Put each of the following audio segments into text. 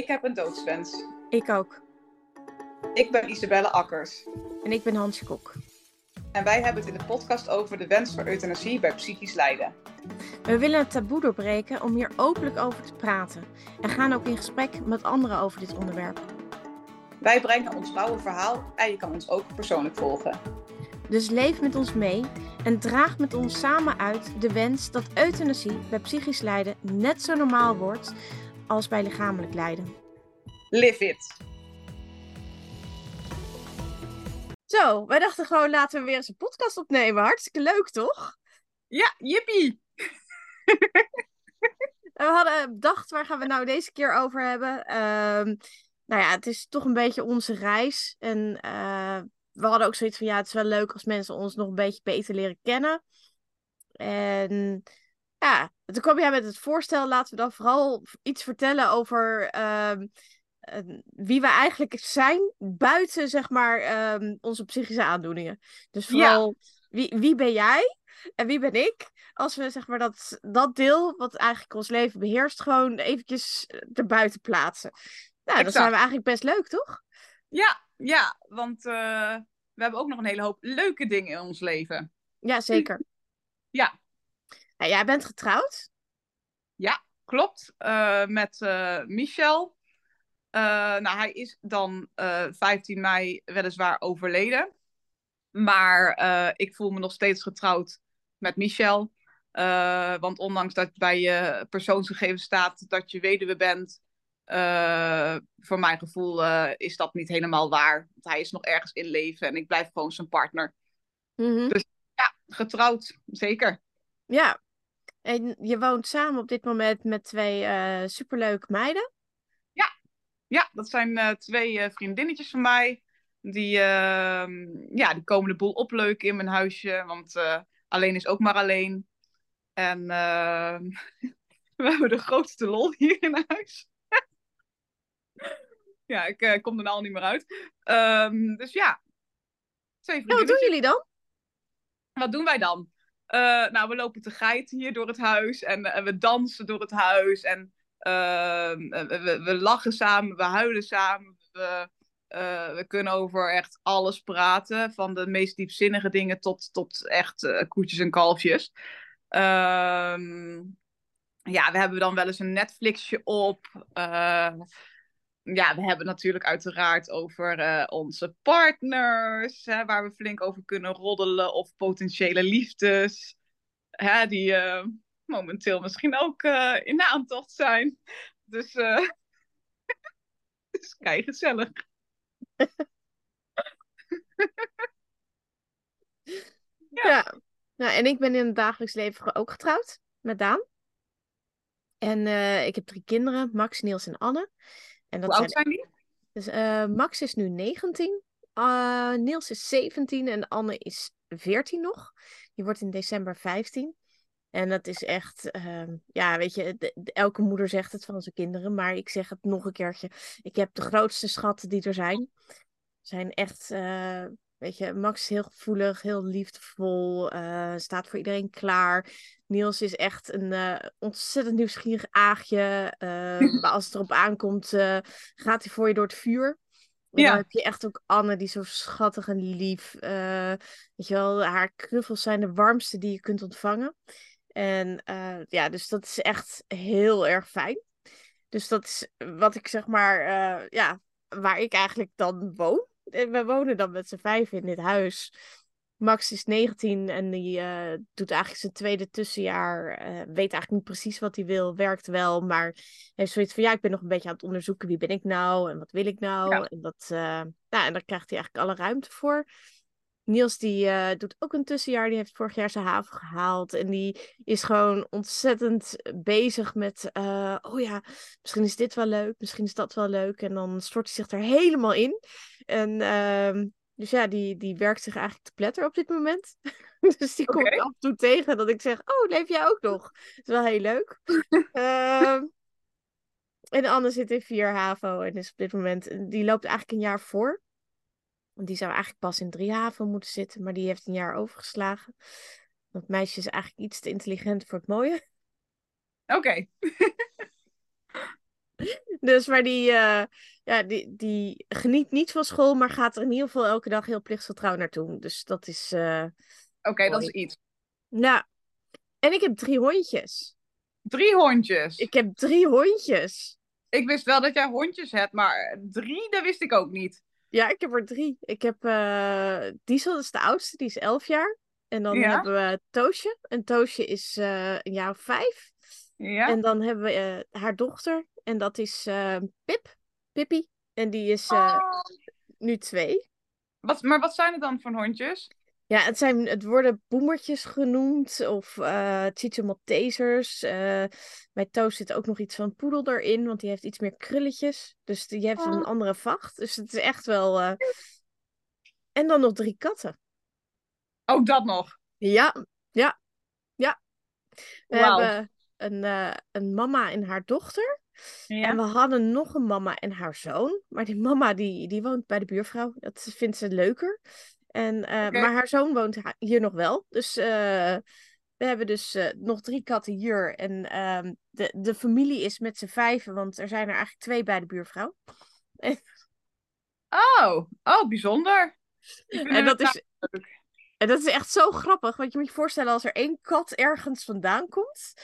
Ik heb een doodswens. Ik ook. Ik ben Isabelle Akkers. En ik ben Hansje Kok. En wij hebben het in de podcast over de wens voor euthanasie bij psychisch lijden. We willen het taboe doorbreken om hier openlijk over te praten. En gaan ook in gesprek met anderen over dit onderwerp. Wij brengen ons rauwe verhaal en je kan ons ook persoonlijk volgen. Dus leef met ons mee en draag met ons samen uit de wens dat euthanasie bij psychisch lijden net zo normaal wordt als bij lichamelijk lijden. Live it! Zo, wij dachten gewoon laten we weer eens een podcast opnemen. Hartstikke leuk, toch? Ja, jippie! we hadden bedacht, waar gaan we nou deze keer over hebben? Ehm, nou ja, het is toch een beetje onze reis. En uh, we hadden ook zoiets van, ja, het is wel leuk als mensen ons nog een beetje beter leren kennen. En ja, toen kwam jij met het voorstel, laten we dan vooral iets vertellen over uh, wie we eigenlijk zijn buiten, zeg maar, um, onze psychische aandoeningen. Dus vooral, wie, wie ben jij en wie ben ik? Als we, zeg maar, dat, dat deel, wat eigenlijk ons leven beheerst, gewoon eventjes erbuiten plaatsen. Nou, dat zijn we eigenlijk best leuk, toch? Ja, ja, want uh, we hebben ook nog een hele hoop leuke dingen in ons leven. Ja, zeker. Ja. Nou, jij bent getrouwd? Ja, klopt. Uh, met uh, Michel. nou, hij is dan 15 mei weliswaar overleden. Maar ik voel me nog steeds getrouwd met Michel. want ondanks dat bij je persoonsgegevens staat dat je weduwe bent, voor mijn gevoel is dat niet helemaal waar. Want hij is nog ergens in leven en ik blijf gewoon zijn partner. Mm -hmm. Dus ja, getrouwd, zeker. Ja, en je woont samen op dit moment met twee uh, superleuke meiden? Ja, ja dat zijn twee vriendinnetjes van mij. Die, ehm, ja, die komen de boel opleuken in mijn huisje, want alleen is ook maar alleen. En ehm, we hebben de grootste lol hier in huis. Ja, ik kom er nou al niet meer uit. Um, dus ja. Twee ja, wat doen jullie dan? Wat doen wij dan? Uh, nou, we lopen te geiten hier door het huis. En, en we dansen door het huis. En uh, we, we, lachen samen, we huilen samen. We, we kunnen over echt alles praten. Van de meest diepzinnige dingen tot, tot echt koetjes en kalfjes. Ehm, ja, we hebben dan wel eens een Netflixje op ja, we hebben natuurlijk uiteraard over uh, onze partners, hè, waar we flink over kunnen roddelen, of potentiële liefdes, hè, die uh, momenteel misschien ook uh, in aantocht zijn. Dus het is kei gezellig. ja. ja. Nou, en ik ben in het dagelijks leven ook getrouwd met Daan. En ik heb drie kinderen, Max, Niels en Anne. En dat Hoe oud zijn die? Dus, uh, Max is nu 19, uh, Niels is 17 en Anne is 14 nog. Die wordt in december 15. En dat is echt, uh, ja, weet je, de, de, elke moeder zegt het van zijn kinderen, maar ik zeg het nog een keertje. Ik heb de grootste schatten die er zijn. Zijn echt, uh, weet je, Max is heel gevoelig, heel liefdevol, uh, staat voor iedereen klaar. Niels is echt een uh, ontzettend nieuwsgierig aagje. Uh, maar als het erop aankomt, gaat hij voor je door het vuur. En ja. dan heb je echt ook Anne, die zo schattig en lief. weet je wel, haar knuffels zijn de warmste die je kunt ontvangen. En ja, dus dat is echt heel erg fijn. Dus dat is wat ik zeg maar, ja, waar ik eigenlijk dan woon. We wonen dan met z'n vijf in dit huis. Max is 19 en die uh, doet eigenlijk zijn tweede tussenjaar. Uh, weet eigenlijk niet precies wat hij wil, werkt wel, maar heeft zoiets van: ja, ik ben nog een beetje aan het onderzoeken wie ben ik nou en wat wil ik nou. Ja. En, dat, uh, nou, en daar krijgt hij eigenlijk alle ruimte voor. Niels die doet ook een tussenjaar, die heeft vorig jaar zijn haven gehaald. En die is gewoon ontzettend bezig met: oh ja, misschien is dit wel leuk, misschien is dat wel leuk. En dan stort hij zich er helemaal in. En ehm, dus ja, die, die werkt zich eigenlijk te pletter op dit moment. dus die okay. kom ik af en toe tegen dat ik zeg, oh, leef jij ook nog? Dat is wel heel leuk. uh, en Anne zit in 4 HAVO en is op dit moment, die loopt eigenlijk een jaar voor. Want die zou eigenlijk pas in 3 HAVO moeten zitten, maar die heeft een jaar overgeslagen. Dat meisje is eigenlijk iets te intelligent voor het mooie. Oké. Okay. Dus maar die, eh, ja, die, die geniet niet van school, maar gaat er in ieder geval elke dag heel plichtsgetrouw naartoe. Dus dat is. eh, Oké, dat is iets. Nou, en ik heb drie hondjes. Drie hondjes. Ik... Ik heb drie hondjes. wist wel dat jij hondjes hebt, maar drie, dat wist ik ook niet. Ja, ik heb er drie. Ik heb eh Diesel, dat is de oudste, die is elf jaar. En dan Ja. hebben we Toosje. En Toosje is eh, een jaar of vijf. Ja? En dan hebben we eh, haar dochter. En dat is Pip, Pippi. En die is Oh. nu twee. Wat, maar wat zijn het dan voor hondjes? Ja, het, zijn, het worden boemertjes genoemd of eh Chicho Maltesers. Eh, bij Toos zit ook nog iets van poedel erin, want die heeft iets meer krulletjes. Dus die heeft een Oh. andere vacht. Dus het is echt wel... eh, En dan nog drie katten. Ook dat nog. Ja, ja, ja. We hebben een, eh, een mama en haar dochter. En Ja? we hadden nog een mama en haar zoon. Maar die mama die, die woont bij de buurvrouw. Dat vindt ze leuker. En, eh. Maar haar zoon woont hier nog wel. Dus eh, we hebben dus eh, nog drie katten hier. En ehm, de, de familie is met z'n vijven. Want er zijn er eigenlijk twee bij de buurvrouw. Oh, oh, bijzonder. En dat, is, en dat is echt zo grappig. Want je moet je voorstellen als er één kat ergens vandaan komt.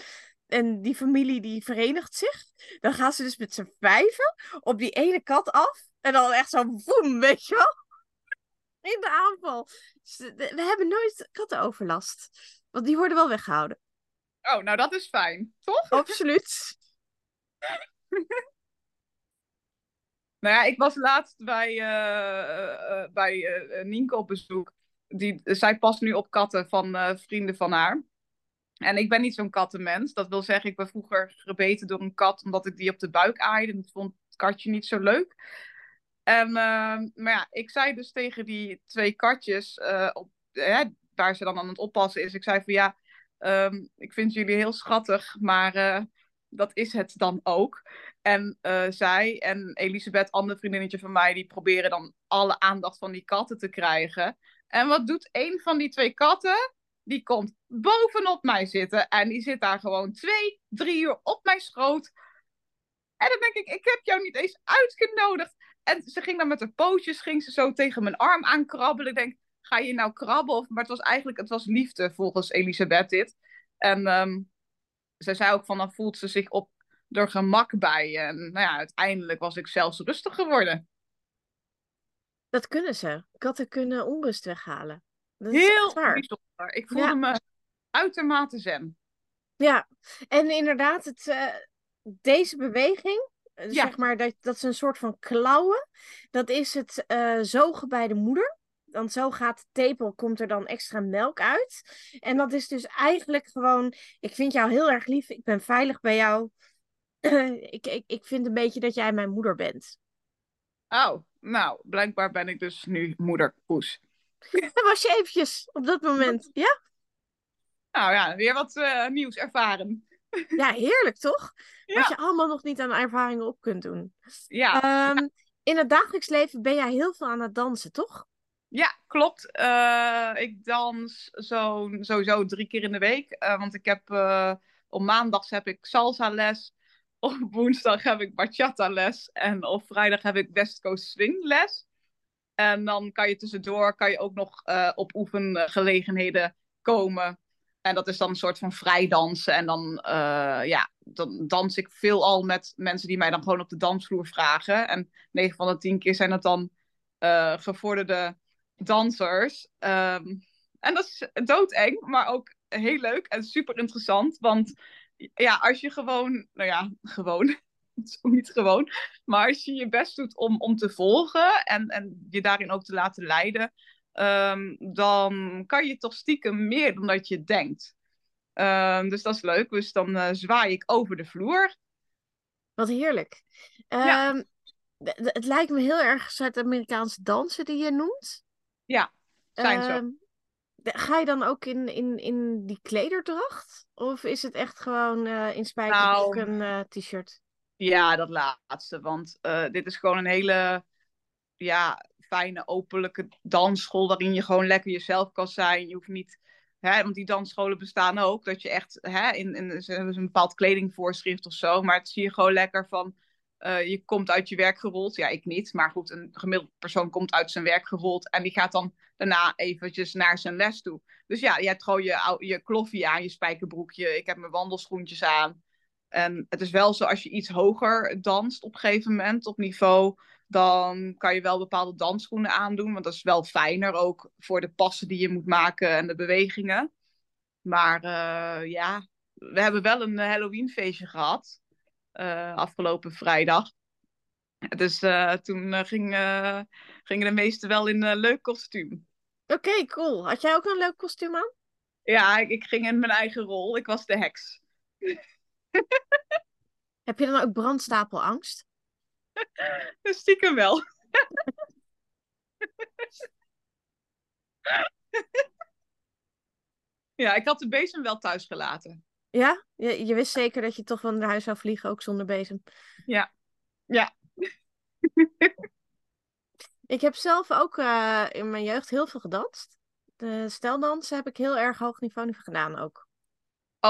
En die familie die verenigt zich. Dan gaan ze dus met z'n vijven op die ene kat af. En dan echt zo boem, weet je wel. In de aanval. Dus we hebben nooit kattenoverlast. Want die worden wel weggehouden. Oh, nou dat is fijn, toch? Absoluut. Nou ja, ik was laatst bij, eh, eh, bij eh, Nienke op bezoek. Die, zij past nu op katten van eh, vrienden van haar. En ik ben niet zo'n kattenmens. Dat wil zeggen, ik ben vroeger gebeten door een kat omdat ik die op de buik aaide. En ik vond het katje niet zo leuk. En, eh, maar ja, ik zei dus tegen die twee katjes, eh, op, waar ze dan aan het oppassen is. Ik zei van ja, ehm, ik vind jullie heel schattig, maar eh, dat is het dan ook. En eh, zij en Elisabeth, ander vriendinnetje van mij, die proberen dan alle aandacht van die katten te krijgen. En wat doet een van die twee katten? Die komt bovenop mij zitten en die zit daar gewoon twee, drie uur op mijn schoot. En dan denk ik, ik heb jou niet eens uitgenodigd. En ze ging dan met haar pootjes, ging ze zo tegen mijn arm aankrabbelen. Ik denk, ga je nou krabben? Maar het was eigenlijk, het was liefde volgens Elisabeth dit. En ehm zij zei ook van, dan voelt ze zich op er gemak bij. En nou ja, uiteindelijk was ik zelfs rustig geworden. Dat kunnen ze. Katten kunnen onrust weghalen. Dat Heel bijzonder. Ik voelde Ja. me uitermate zen. Ja, en inderdaad, het, eh, deze beweging, Ja. zeg maar, dat, dat is een soort van klauwen. Dat is het eh, zogen bij de moeder. Want zo gaat de tepel, komt er dan extra melk uit. En dat is dus eigenlijk gewoon, ik vind jou heel erg lief, ik ben veilig bij jou. ik, ik, ik vind een beetje dat jij mijn moeder bent. Oh, nou, blijkbaar ben ik dus nu moederpoes. Dat was je eventjes op dat moment. Ja, Nou ja, weer wat eh, nieuws ervaren. Ja heerlijk toch? Wat Ja, je allemaal nog niet aan ervaringen op kunt doen. ja, Ehm, in het dagelijks leven ben jij heel veel aan het dansen, toch? ja klopt. Eh, ik dans zo, sowieso drie keer in de week. eh, want ik heb eh, op maandags heb ik salsa les. Op woensdag heb ik bachata les. En op vrijdag heb ik West Coast Swing les. En dan kan je tussendoor kan je ook nog op oefengelegenheden komen. En dat is dan een soort van vrijdansen. En dan, eh, ja, dan dans ik veelal met mensen die mij dan gewoon op de dansvloer vragen. En 9 van de 10 keer zijn het dan eh, gevorderde dansers. Ehm, en dat is doodeng, maar ook heel leuk en super interessant. Want ja, als je gewoon, nou ja, gewoon, niet gewoon, maar als je je best doet om, om te volgen en, en je daarin ook te laten leiden, ehm, dan kan je toch stiekem meer dan dat je denkt. Ehm, dus dat is leuk. Dus dan eh, zwaai ik over de vloer. Wat heerlijk. Ja. Ehm, het lijkt me heel erg Zuid-Amerikaanse dansen die je noemt. Ja, zijn zo. D- ga je dan ook in, in, in die klederdracht? Of is het echt gewoon eh, in spijkerbroek Nou, en eh, t-shirt? Ja, dat laatste. Want dit is gewoon een hele ja, fijne, openlijke dansschool. Waarin je gewoon lekker jezelf kan zijn. Je hoeft niet. Hè, want die dansscholen bestaan ook. Dat je echt. Hè, in, in, een bepaald kledingvoorschrift of zo. Maar het zie je gewoon lekker van. Uh, je komt uit je werk gerold. Ja, ik niet. Maar goed, een gemiddeld persoon komt uit zijn werk gerold. En die gaat dan daarna eventjes naar zijn les toe. Dus ja, je hebt gewoon je, je kloffie aan, je spijkerbroekje. Ik heb mijn wandelschoentjes aan. En het is wel zo, als je iets hoger danst op een gegeven moment, op niveau, dan kan je wel bepaalde dansschoenen aandoen. Want dat is wel fijner ook voor de passen die je moet maken en de bewegingen. Maar uh, ja, we hebben wel een Halloween feestje gehad. Uh, afgelopen vrijdag. Dus uh, toen ging, gingen de meesten wel in een leuk kostuum. Oké, cool. Had jij ook een leuk kostuum aan? Ja, ik, ik, ging in mijn eigen rol. Ik was de heks. Heb je dan ook brandstapelangst? Stiekem wel. ja, ik had de bezem wel thuis gelaten. Ja? Je, je wist zeker dat je toch wel naar huis zou vliegen, ook zonder bezem? Ja. Ja. ik heb zelf ook uh, in mijn jeugd heel veel gedanst. De steldansen heb ik heel erg hoog niveau gedaan ook.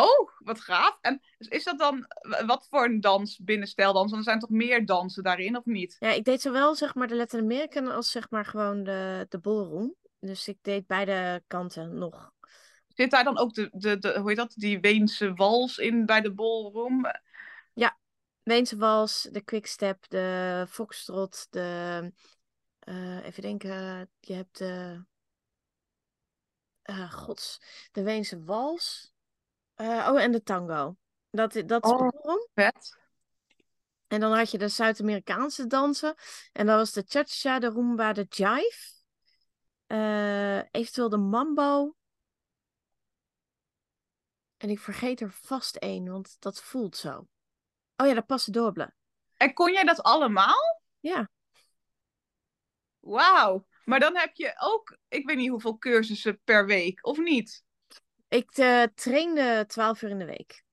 Oh, wat gaaf. En is dat dan, wat voor een dans binnen steldans? Want er zijn toch meer dansen daarin, of niet? Ja, ik deed zowel zeg maar de Latin American als zeg maar gewoon de, de ballroom. Dus ik deed beide kanten nog. Zit daar dan ook de, de, de hoe heet dat, die Weense wals in bij de ballroom? Ja, Weense wals, de quickstep, de foxtrot, de... Uh, even denken, je hebt de... Uh, gods, de Weense wals. Uh, oh, en de tango. Dat, dat is oh, vet. En dan had je de Zuid-Amerikaanse dansen. En dat was de cha-cha, de rumba, de jive. Uh, eventueel de mambo. En ik vergeet er vast één, want dat voelt zo. Oh ja, de passe doble. En kon jij dat allemaal? Ja. Wauw. Maar dan heb je ook, ik weet niet hoeveel cursussen per week, of niet? Ik uh, trainde twaalf uur in de week.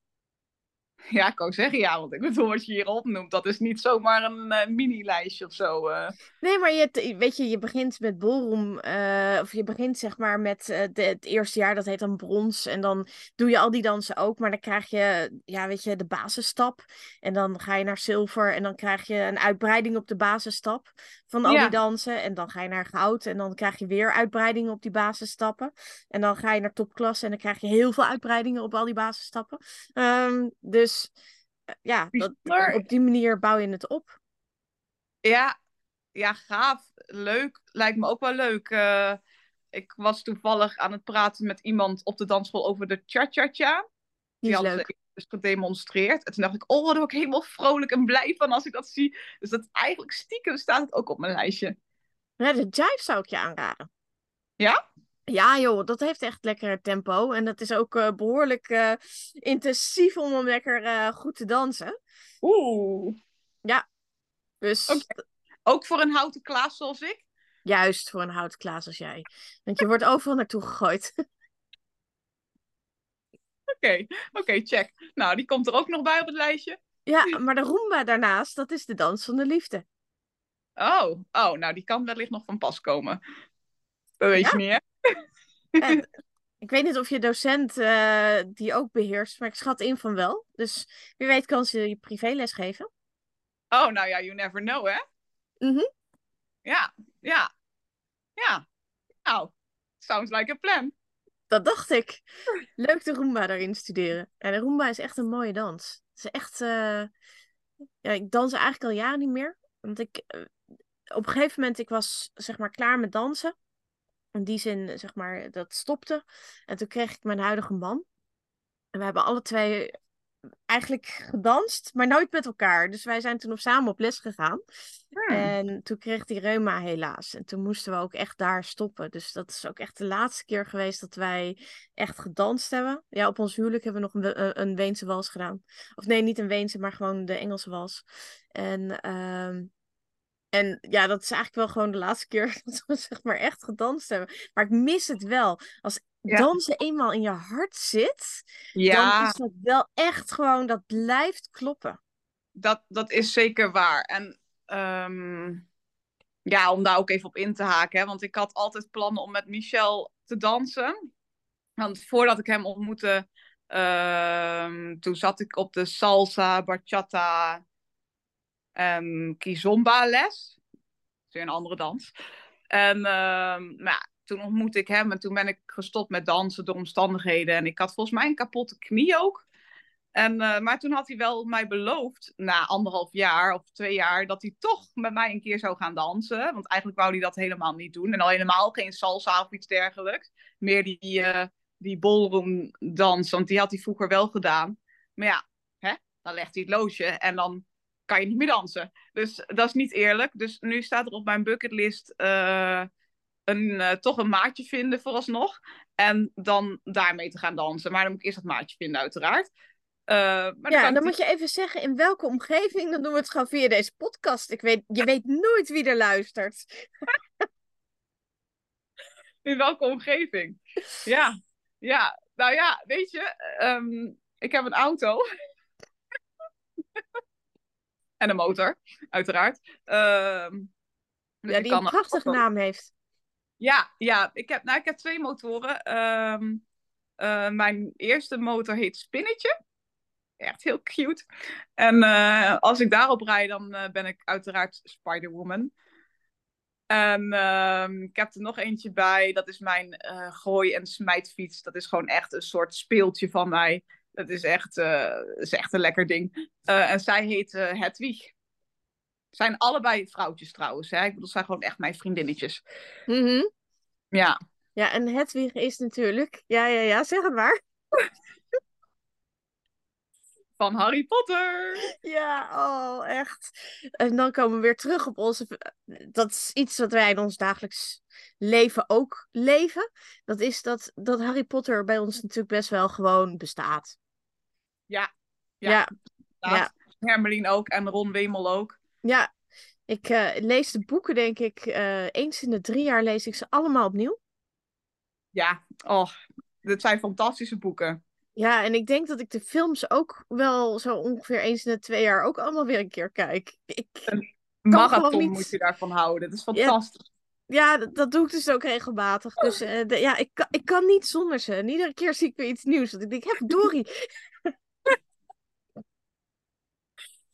Ja, ik kan zeggen ja, want ik bedoel wat je hier opnoemt, dat is niet zomaar een uh, mini-lijstje of zo. Uh. Nee, maar je, weet je, je begint met ballroom, uh, of je begint zeg maar met de, het eerste jaar, dat heet dan brons. En dan doe je al die dansen ook, maar dan krijg je, ja, weet je, de basisstap. En dan ga je naar zilver en dan krijg je een uitbreiding op de basisstap van al die dansen. En dan ga je naar goud en dan krijg je weer uitbreidingen op die basisstappen. En dan ga je naar topklasse en dan krijg je heel veel uitbreidingen op al die basisstappen. Um, dus dus eh, ja, dat, op die manier bouw je het op. Ja, ja, gaaf. Leuk. Lijkt me ook wel leuk. Uh, ik was toevallig aan het praten met iemand op de dansschool over de cha-cha-cha. Die, die had dus gedemonstreerd. En toen dacht ik, oh, daar word ik helemaal vrolijk en blij van als ik dat zie. Dus dat eigenlijk stiekem staat het ook op mijn lijstje. Ja, de jive zou ik je aanraden. Ja? Ja, joh, dat heeft echt lekker tempo. En dat is ook uh, behoorlijk uh, intensief om hem lekker uh, goed te dansen. Oeh. Ja. Dus. Okay. Ook voor een houten klaas zoals ik? Juist voor een houten klaas als jij. Want je wordt overal naartoe gegooid. Oké, oké, okay, check. Nou, die komt er ook nog bij op het lijstje. Ja, maar de Roomba daarnaast, dat is de dans van de liefde. Oh, oh nou, die kan wellicht nog van pas komen. Dat weet je niet, hè? Ik weet niet of je docent uh, die ook beheerst, maar ik schat in van wel. Dus wie weet kan ze je privéles geven. Oh, nou ja, you never know, hè? Mhm. Mm ja, ja, ja. Nou, sounds like a plan. Dat dacht ik. Leuk de Roomba daarin studeren. En de Roomba is echt een mooie dans. Het is echt... Uh... Ja, ik dans eigenlijk al jaren niet meer. Want ik... Uh, op een gegeven moment, ik was zeg maar klaar met dansen in die zin, zeg maar, dat stopte. En toen kreeg ik mijn huidige man. En we hebben alle twee eigenlijk gedanst, maar nooit met elkaar. Dus wij zijn toen op samen op les gegaan. Hmm. En toen kreeg hij reuma helaas. En toen moesten we ook echt daar stoppen. Dus dat is ook echt de laatste keer geweest dat wij echt gedanst hebben. Ja, op ons huwelijk hebben we nog een, een Weense wals gedaan. Of nee, niet een Weense, maar gewoon de Engelse wals. En um, en ja, dat is eigenlijk wel gewoon de laatste keer dat we zeg maar echt gedanst hebben. Maar ik mis het wel. Als dansen eenmaal in je hart zit, ja. dan is dat wel echt gewoon, dat blijft kloppen. Dat, dat is zeker waar. En ehm, ja, om daar ook even op in te haken. Hè, want ik had altijd plannen om met Michel te dansen. Want voordat ik hem ontmoette, um, toen zat ik op de salsa, bachata, en kizomba les. Dat is weer een andere dans. En ehm, nou, ja, toen ontmoette ik hem en toen ben ik gestopt met dansen door omstandigheden. En ik had volgens mij een kapotte knie ook. En, uh, maar toen had hij wel mij beloofd, na anderhalf jaar of twee jaar, dat hij toch met mij een keer zou gaan dansen. Want eigenlijk wou hij dat helemaal niet doen. En al helemaal geen salsa of iets dergelijks. Meer die, uh, die ballroom dans, want die had hij vroeger wel gedaan. Maar ja, hè, dan legt hij het loodje en dan kan je niet meer dansen. Dus dat is niet eerlijk. Dus nu staat er op mijn bucketlist uh, een, toch een maatje vinden vooralsnog. En dan daarmee te gaan dansen. Maar dan moet ik eerst dat maatje vinden uiteraard. Uh, maar ja, dan, dan moet je even zeggen in welke omgeving. Dan doen we het gewoon via deze podcast. Ik weet, je weet nooit wie er luistert. in welke omgeving? Ja, ja. Nou ja, weet je, um, ik heb een auto. En een motor, uiteraard. Uh, dus ja, die een prachtige naam heeft. Ja, ja ik, heb, nou, ik heb twee motoren. Um, uh, mijn eerste motor heet Spinnetje echt heel cute. En uh, als ik daarop rijd, dan uh, ben ik uiteraard Spider-Woman. En uh, ik heb er nog eentje bij. Dat is mijn gooi- en smijtfiets. Dat is gewoon echt een soort speeltje van mij. Dat is echt, is echt een lekker ding. en zij heet Hedwig. Zijn allebei vrouwtjes trouwens. Hè? Ik bedoel, zijn gewoon echt mijn vriendinnetjes. Mm -hmm. Ja. Ja, en Hedwig is natuurlijk... Ja, ja, ja, zeg het maar van Harry Potter. Ja, oh, echt. En dan komen we weer terug op onze. Dat is iets wat wij in ons dagelijks leven ook leven. Dat is dat, dat Harry Potter bij ons natuurlijk best wel gewoon bestaat. Ja, ja. ja. ja. Hermelien ook en Ron Wemel ook. Ja, ik uh, lees de boeken, denk ik, uh, eens in de drie jaar lees ik ze allemaal opnieuw. Ja, oh, dit zijn fantastische boeken. Ja, en ik denk dat ik de films ook wel zo ongeveer eens in de twee jaar ook allemaal weer een keer kijk. Ik een marathon niet... moet je daarvan houden. Dat is fantastisch. Ja, ja dat, doe ik dus ook regelmatig. Dus uh, de, ja, ik kan, ik kan niet zonder ze. En iedere keer zie ik weer iets nieuws. Dat ik denk, heb Dory.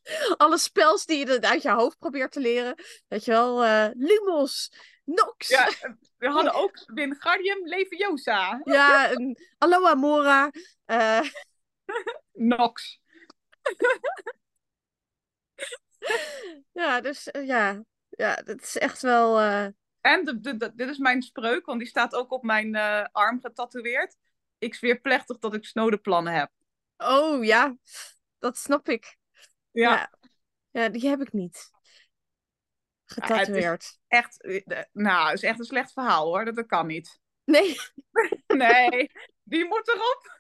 Alle spels die je uit je hoofd probeert te leren. Weet je wel, uh, Lumos, Nox. Ja, we hadden ook Wingardium Leviosa. Ja, Aloha Mora. Uh... Nox. ja, dus uh, ja. Ja, dat is echt wel... En de, de, de, dit is mijn spreuk, want die staat ook op mijn arm getatoeëerd. Ik zweer plechtig dat ik snode plannen heb. Oh ja, dat snap ik. Ja. ja. die heb ik niet getatoeëerd. Ja, echt, eh, nou, het is echt een slecht verhaal hoor. Dat, dat kan niet. Nee. nee, die moet erop.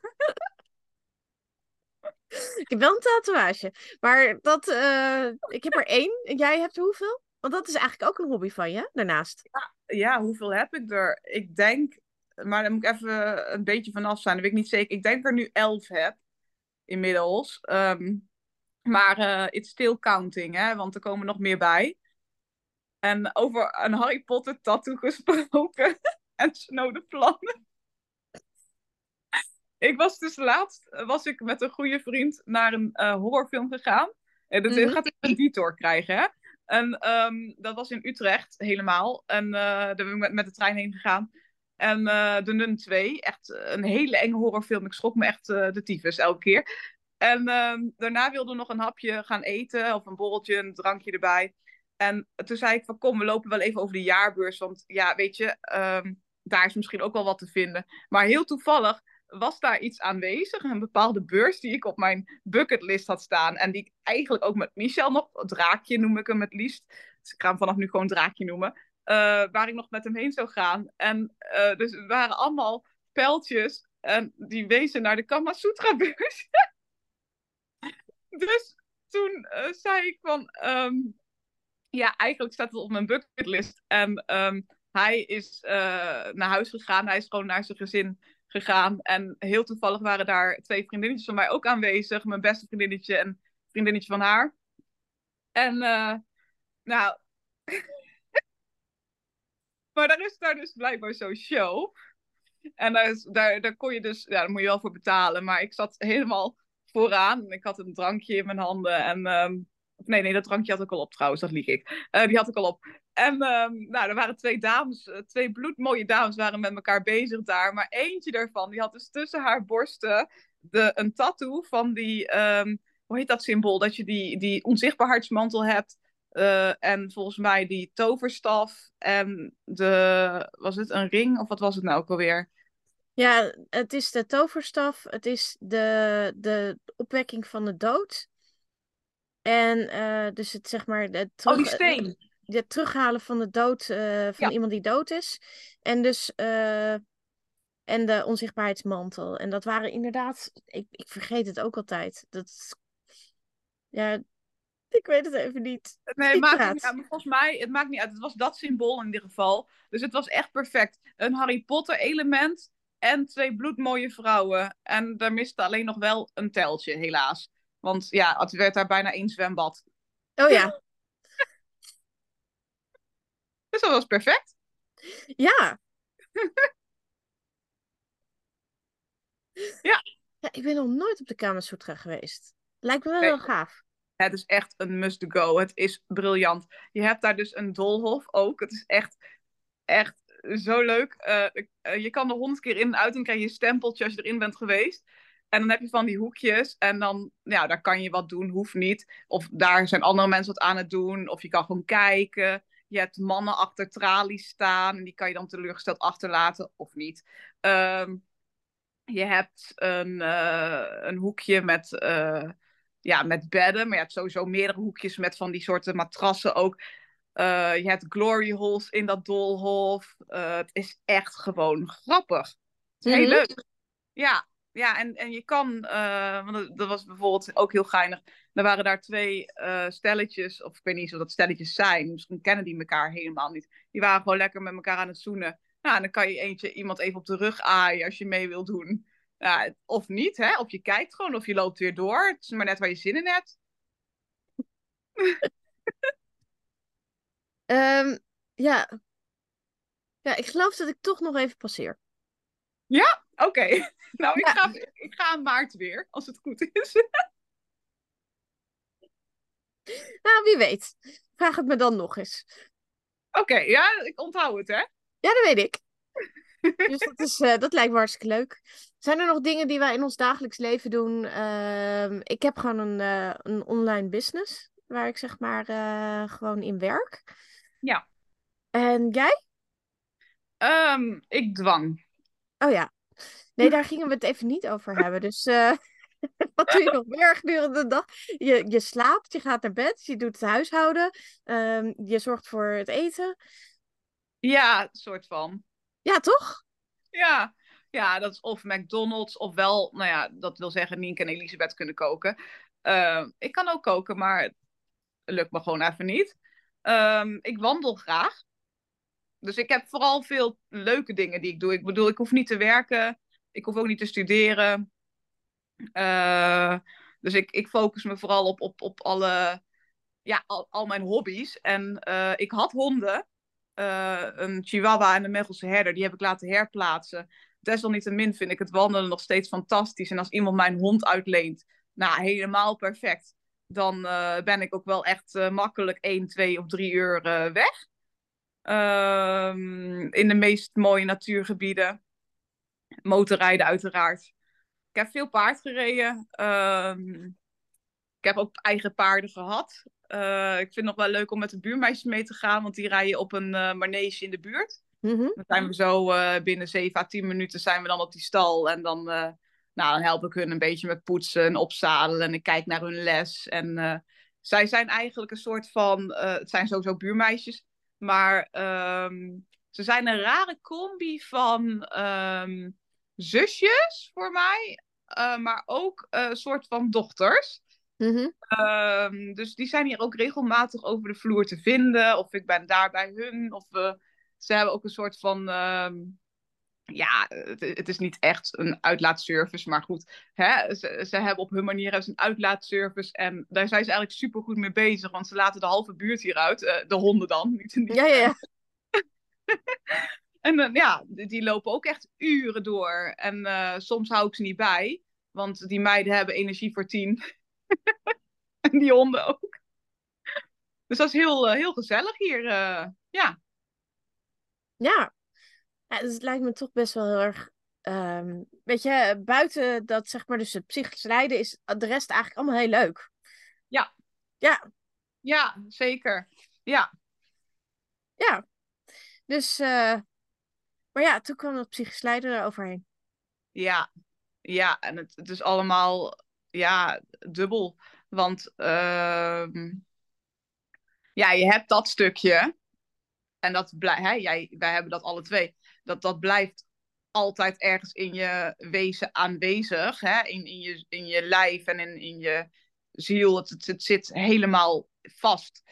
ik heb wel een tatoeage. Maar dat, uh, ik heb er één. Jij hebt er hoeveel? Want dat is eigenlijk ook een hobby van je, daarnaast. Ja, ja, hoeveel heb ik er? Ik denk, maar dan moet ik even een beetje vanaf zijn. Dat weet ik niet zeker. Ik denk er nu elf heb, inmiddels. Um, maar uh, it's still counting, hè, want er komen nog meer bij. En over een Harry Potter tattoo gesproken en snode plannen. ik was dus laatst was ik met een goede vriend naar een uh, horrorfilm gegaan. En dat mm gaat een detour krijgen, hè? En um, dat was in Utrecht helemaal. En uh, daar ben ik met, met de trein heen gegaan. En uh, De Nun 2, echt een hele enge horrorfilm. Ik schrok me echt de tyfus elke keer. En uh, daarna wilden we nog een hapje gaan eten, of een borreltje, een drankje erbij. En toen zei ik van kom, we lopen wel even over de jaarbeurs. Want ja, weet je, um, daar is misschien ook wel wat te vinden. Maar heel toevallig was daar iets aanwezig. Een bepaalde beurs die ik op mijn bucketlist had staan. En die ik eigenlijk ook met Michel nog, draakje noem ik hem het liefst. Dus ik ga hem vanaf nu gewoon draakje noemen. Uh, waar ik nog met hem heen zou gaan. En uh, dus het waren allemaal pijltjes. En die wezen naar de Kamasutra beurs. dus toen uh, zei ik van... Um, ja, eigenlijk staat het op mijn bucketlist. En um, hij is uh, naar huis gegaan. Hij is gewoon naar zijn gezin gegaan. En heel toevallig waren daar twee vriendinnetjes van mij ook aanwezig. Mijn beste vriendinnetje en vriendinnetje van haar. En uh, nou... maar daar is daar dus blijkbaar zo'n show. En daar, is, daar, daar kon je dus... Ja, daar moet je wel voor betalen. Maar ik zat helemaal vooraan. Ik had een drankje in mijn handen. En... Um, Nee, nee, dat drankje had ik al op trouwens, dat lieg ik. Uh, die had ik al op. En um, nou, er waren twee dames, uh, twee bloedmooie dames waren met elkaar bezig daar. Maar eentje daarvan, die had dus tussen haar borsten de, een tattoo van die, um, hoe heet dat symbool? Dat je die, die onzichtbaarheidsmantel hebt. Uh, en volgens mij die toverstaf en de, was het een ring of wat was het nou ook alweer? Ja, het is de toverstaf, het is de, de opwekking van de dood. En uh, dus het zeg maar. De terug, oh, die steen. Het terughalen van de dood uh, van ja. iemand die dood is. En dus. Uh, en de onzichtbaarheidsmantel. En dat waren inderdaad. Ik, ik vergeet het ook altijd. Dat. Ja, ik weet het even niet. Nee, maakt niet uit. volgens mij, het maakt niet uit. Het was dat symbool in ieder geval. Dus het was echt perfect. Een Harry Potter element en twee bloedmooie vrouwen. En daar miste alleen nog wel een teltje, helaas. Want ja, het werd daar bijna één zwembad. Oh ja. dus dat was perfect. Ja. ja. ja. Ik ben nog nooit op de Kamersoetra geweest. Lijkt me wel heel gaaf. Het is echt een must-go. Het is briljant. Je hebt daar dus een dolhof ook. Het is echt, echt zo leuk. Uh, je kan er honderd keer in en uit en krijg je een stempeltje als je erin bent geweest. En dan heb je van die hoekjes en dan, ja, daar kan je wat doen, hoeft niet. Of daar zijn andere mensen wat aan het doen. Of je kan gewoon kijken. Je hebt mannen achter tralies staan en die kan je dan teleurgesteld achterlaten of niet. Um, je hebt een, uh, een hoekje met, ja, met bedden, maar je hebt sowieso meerdere hoekjes met van die soorten matrassen ook. Uh, je hebt glory holes in dat doolhof. het is echt gewoon grappig. Heel -hmm. leuk. Ja, ja, en, en je kan, uh, want dat was bijvoorbeeld ook heel geinig. Er waren daar twee stelletjes, of ik weet niet of dat stelletjes zijn. Misschien kennen die elkaar helemaal niet. Die waren gewoon lekker met elkaar aan het zoenen. Nou, en dan kan je eentje iemand even op de rug aaien als je mee wilt doen. Ja, of niet, hè? Of je kijkt gewoon, of je loopt weer door. Het is maar net waar je zin in hebt. um, ja. Ja, ik geloof dat ik toch nog even passeer. Ja? Oké. Okay. Nou, ik, ja. ga, ik ga in maart weer, als het goed is. nou, wie weet. Vraag het me dan nog eens. Oké, okay, ja, ik onthoud het, hè? Ja, dat weet ik. dus dat, is, uh, dat lijkt me hartstikke leuk. Zijn er nog dingen die wij in ons dagelijks leven doen? Uh, ik heb gewoon een, uh, een online business, waar ik zeg maar uh, gewoon in werk. Ja. En jij? Um, ik dwang. Oh ja. Nee, daar gingen we het even niet over hebben. Dus uh, wat doe je nog meer gedurende de dag? Je, je slaapt, je gaat naar bed, je doet het huishouden, um, je zorgt voor het eten. Ja, soort van. Ja, toch? Ja. ja, dat is of McDonald's of wel, nou ja, dat wil zeggen Nienke en Elisabeth kunnen koken. Uh, ik kan ook koken, maar het lukt me gewoon even niet. Um, ik wandel graag. Dus ik heb vooral veel leuke dingen die ik doe. Ik bedoel, ik hoef niet te werken. Ik hoef ook niet te studeren. Uh, dus ik, ik focus me vooral op, op, op alle, ja, al, al mijn hobby's. En uh, ik had honden. Uh, een chihuahua en een Mechelse herder. Die heb ik laten herplaatsen. Desalniettemin vind ik het wandelen nog steeds fantastisch. En als iemand mijn hond uitleent, nou, helemaal perfect. Dan ben ik ook wel echt makkelijk 1, 2 of 3 uur weg. Um, in de meest mooie natuurgebieden. Motorrijden uiteraard. Ik heb veel paard gereden. Um, ik heb ook eigen paarden gehad. Ik vind het nog wel leuk om met de buurmeisjes mee te gaan, want die rijden op een manege in de buurt. Mm -hmm. Dan zijn we zo binnen 7 à 10 minuten zijn we dan op die stal. En dan, nou, dan help ik hun een beetje met poetsen en opzadelen. En ik kijk naar hun les. En zij zijn eigenlijk een soort van, het zijn sowieso buurmeisjes. Maar um, ze zijn een rare combi van um, zusjes voor mij, uh, maar ook een soort van dochters. Mm -hmm. um, dus die zijn hier ook regelmatig over de vloer te vinden. Of ik ben daar bij hun. Of ze hebben ook een soort van. Ja, het, het, is niet echt een uitlaatservice, maar goed. Hè? Ze, ze hebben op hun manier een uitlaatservice. En daar zijn ze eigenlijk super goed mee bezig. Want ze laten de halve buurt hieruit. de honden dan. Niet, niet ja, ja, ja. En uh, ja, die lopen ook echt uren door. En uh, soms hou ik ze niet bij, want die meiden hebben energie voor tien. en die honden ook. Dus dat is heel, heel gezellig hier. ja. Ja. Ja, dus het lijkt me toch best wel heel erg Um, weet je, buiten dat zeg maar dus het psychisch lijden is de rest eigenlijk allemaal heel leuk. Ja. Ja. Ja, zeker. Ja. Ja. Dus, uh, maar ja, toen kwam het psychisch lijden er overheen. Ja. Ja, en het, het is allemaal, ja, dubbel. Want, uh, ja, je hebt dat stukje. En dat blijft, hè, jij, wij hebben dat alle twee. Dat, dat blijft altijd ergens in je wezen aanwezig. Hè? In, in, je, in je lijf en in, in je ziel. Het, het, zit helemaal vast.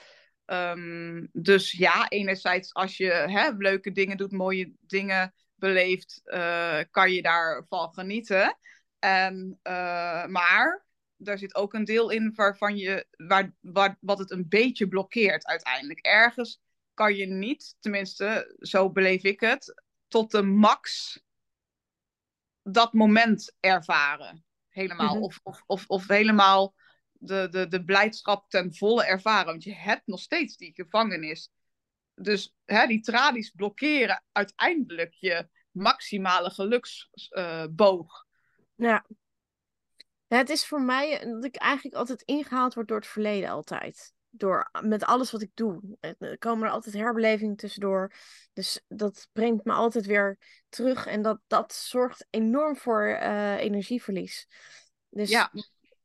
Ehm, dus ja, enerzijds als je hè, leuke dingen doet, mooie dingen beleeft, uh, kan je daarvan genieten. En, uh, maar daar zit ook een deel in waarvan je, waar, waar, wat het een beetje blokkeert uiteindelijk. Ergens kan je niet, tenminste, zo beleef ik het, tot de max dat moment ervaren. Helemaal. Mhm. of, of, of, of helemaal de, de, de blijdschap ten volle ervaren. Want je hebt nog steeds die gevangenis. Dus hè, die tralies blokkeren uiteindelijk je maximale geluksboog. Uh, ja. ja. Het is voor mij dat ik eigenlijk altijd ingehaald word door het verleden altijd door, met alles wat ik doe. Er komen er altijd herbelevingen tussendoor. Dus dat brengt me altijd weer terug. En dat, dat zorgt enorm voor uh, energieverlies. Dus, ja.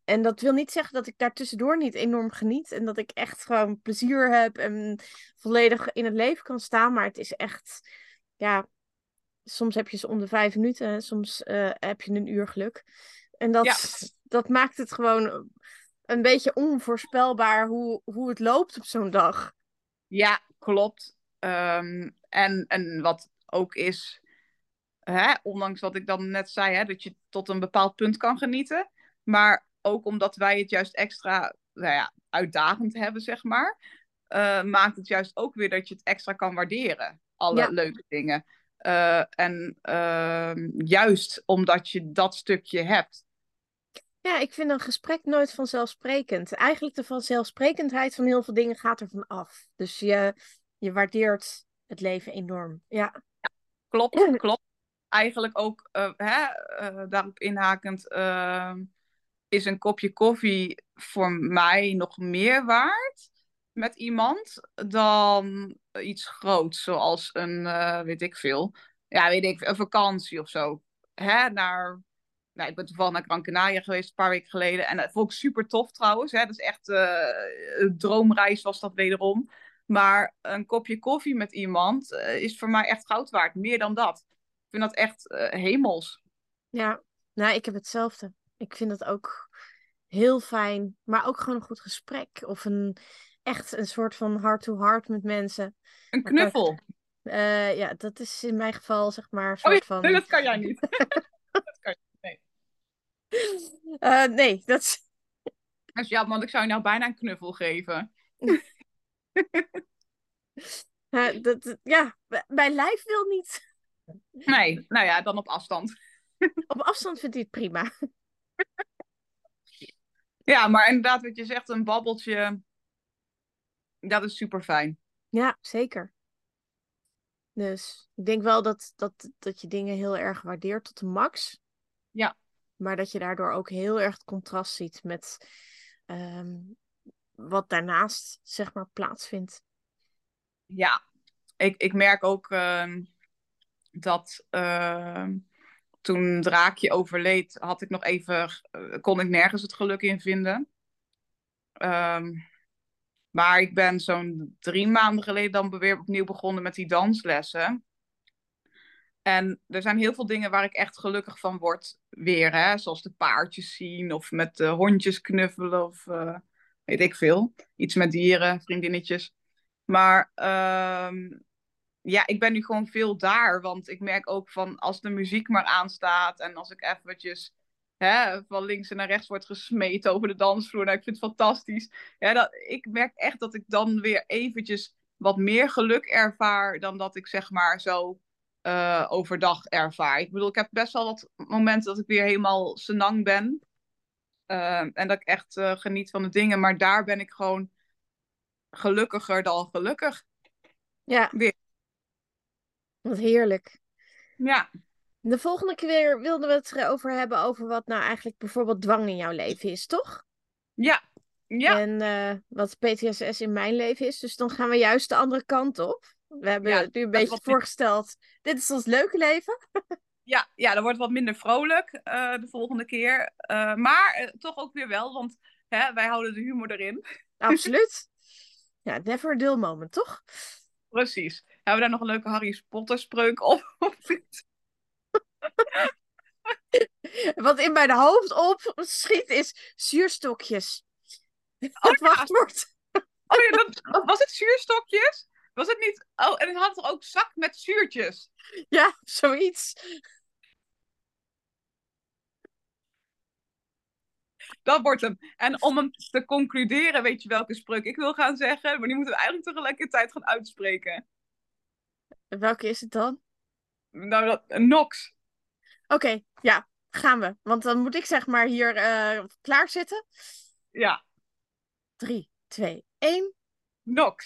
En dat wil niet zeggen dat ik daar tussendoor niet enorm geniet. En dat ik echt gewoon plezier heb en volledig in het leven kan staan. Maar het is echt, ja, soms heb je ze om de vijf minuten. Soms uh, heb je een uur geluk. En dat, dat maakt het gewoon een beetje onvoorspelbaar hoe, hoe het loopt op zo'n dag. Ja, klopt. Ehm, en, en wat ook is, hè, ondanks wat ik dan net zei, hè, dat je tot een bepaald punt kan genieten. Maar ook omdat wij het juist extra nou ja, uitdagend hebben, zeg maar. Uh, maakt het juist ook weer dat je het extra kan waarderen. Alle leuke dingen. Uh, en uh, juist omdat je dat stukje hebt. Ja, ik vind een gesprek nooit vanzelfsprekend. Eigenlijk de vanzelfsprekendheid van heel veel dingen gaat er van af. Dus je, je waardeert het leven enorm. Ja, klopt, klopt. Eigenlijk ook uh, hè, uh, daarop inhakend uh, is een kopje koffie voor mij nog meer waard met iemand dan iets groots, zoals een, eh, weet ik veel, ja, weet ik, een vakantie of zo. Hè, naar nou, ik ben toevallig naar Gran Canaria geweest een paar weken geleden. En dat vond ik super tof trouwens. Hè. Dat is echt uh, een droomreis was dat wederom. Maar een kopje koffie met iemand uh, is voor mij echt goud waard. Meer dan dat. Ik vind dat echt uh, hemels. Ja, nou, ik heb hetzelfde. Ik vind dat ook heel fijn. Maar ook gewoon een goed gesprek. Of een echt een soort van heart-to-heart met mensen. Een knuffel. ja, dat is in mijn geval zeg maar een oh soort van... Nee, dat kan jij niet. uh, nee, dat is... Dat is jammer, want ik zou je nou bijna een knuffel geven. uh, dat, ja, mijn lijf wil niet. Nee, nou ja, dan op afstand. op afstand vindt hij het prima. ja, maar inderdaad, wat je zegt, een babbeltje, dat is super fijn. Ja, zeker. Dus ik denk wel dat, dat, dat je dingen heel erg waardeert tot de max. Ja. Maar dat je daardoor ook heel erg het contrast ziet met ehm, wat daarnaast, zeg maar, plaatsvindt. Ja, ik, ik merk ook uh, dat uh, toen Draakje overleed, had ik nog even, uh, kon ik nergens het geluk in vinden. Ehm, maar ik ben zo'n drie maanden geleden dan weer opnieuw begonnen met die danslessen. En er zijn heel veel dingen waar ik echt gelukkig van word weer. Hè? Zoals de paardjes zien of met de hondjes knuffelen of uh, weet ik veel. Iets met dieren, vriendinnetjes. Maar uh, ja, ik ben nu gewoon veel daar. Want ik merk ook van als de muziek maar aanstaat en als ik eventjes hè, van links naar rechts word gesmeten over de dansvloer. Nou, ik vind het fantastisch. Ja, dat, ik merk echt dat ik dan weer eventjes wat meer geluk ervaar dan dat ik zeg maar zo uh, overdag ervaar. Ik bedoel, ik heb best wel wat momenten dat ik weer helemaal senang ben. Uh, en dat ik echt uh, geniet van de dingen. Maar daar ben ik gewoon gelukkiger dan gelukkig. Ja. Weer. Wat heerlijk. Ja. De volgende keer wilden we het erover hebben over wat nou eigenlijk bijvoorbeeld dwang in jouw leven is, toch? Ja. Ja. En eh, wat PTSS in mijn leven is. Dus dan gaan we juist de andere kant op. We hebben Ja, het nu een beetje voorgesteld. Dit is ons leuke leven. Ja, ja, dat wordt wat minder vrolijk eh, de volgende keer. Eh, maar eh, toch ook weer wel, want hè, wij houden de humor erin. Absoluut. ja, never a dull moment, toch? Precies. Hebben we daar nog een leuke Harry Potter spreuk op? Wat in mijn hoofd op schiet is zuurstokjes. Het ja. wachtwoord. oh ja, dat, was het zuurstokjes? Was het niet... Oh, en het had toch ook zak met zuurtjes? Ja, zoiets. Dat wordt hem. En om hem te concluderen, weet je welke spreuk ik wil gaan zeggen? Maar die moeten we eigenlijk tegelijkertijd gaan uitspreken. Welke is het dan? Nou, dat, Nox. Oké, ja, gaan we. Want dan moet ik zeg maar hier eh klaar zitten. Ja, 3, 2, 1. Nox.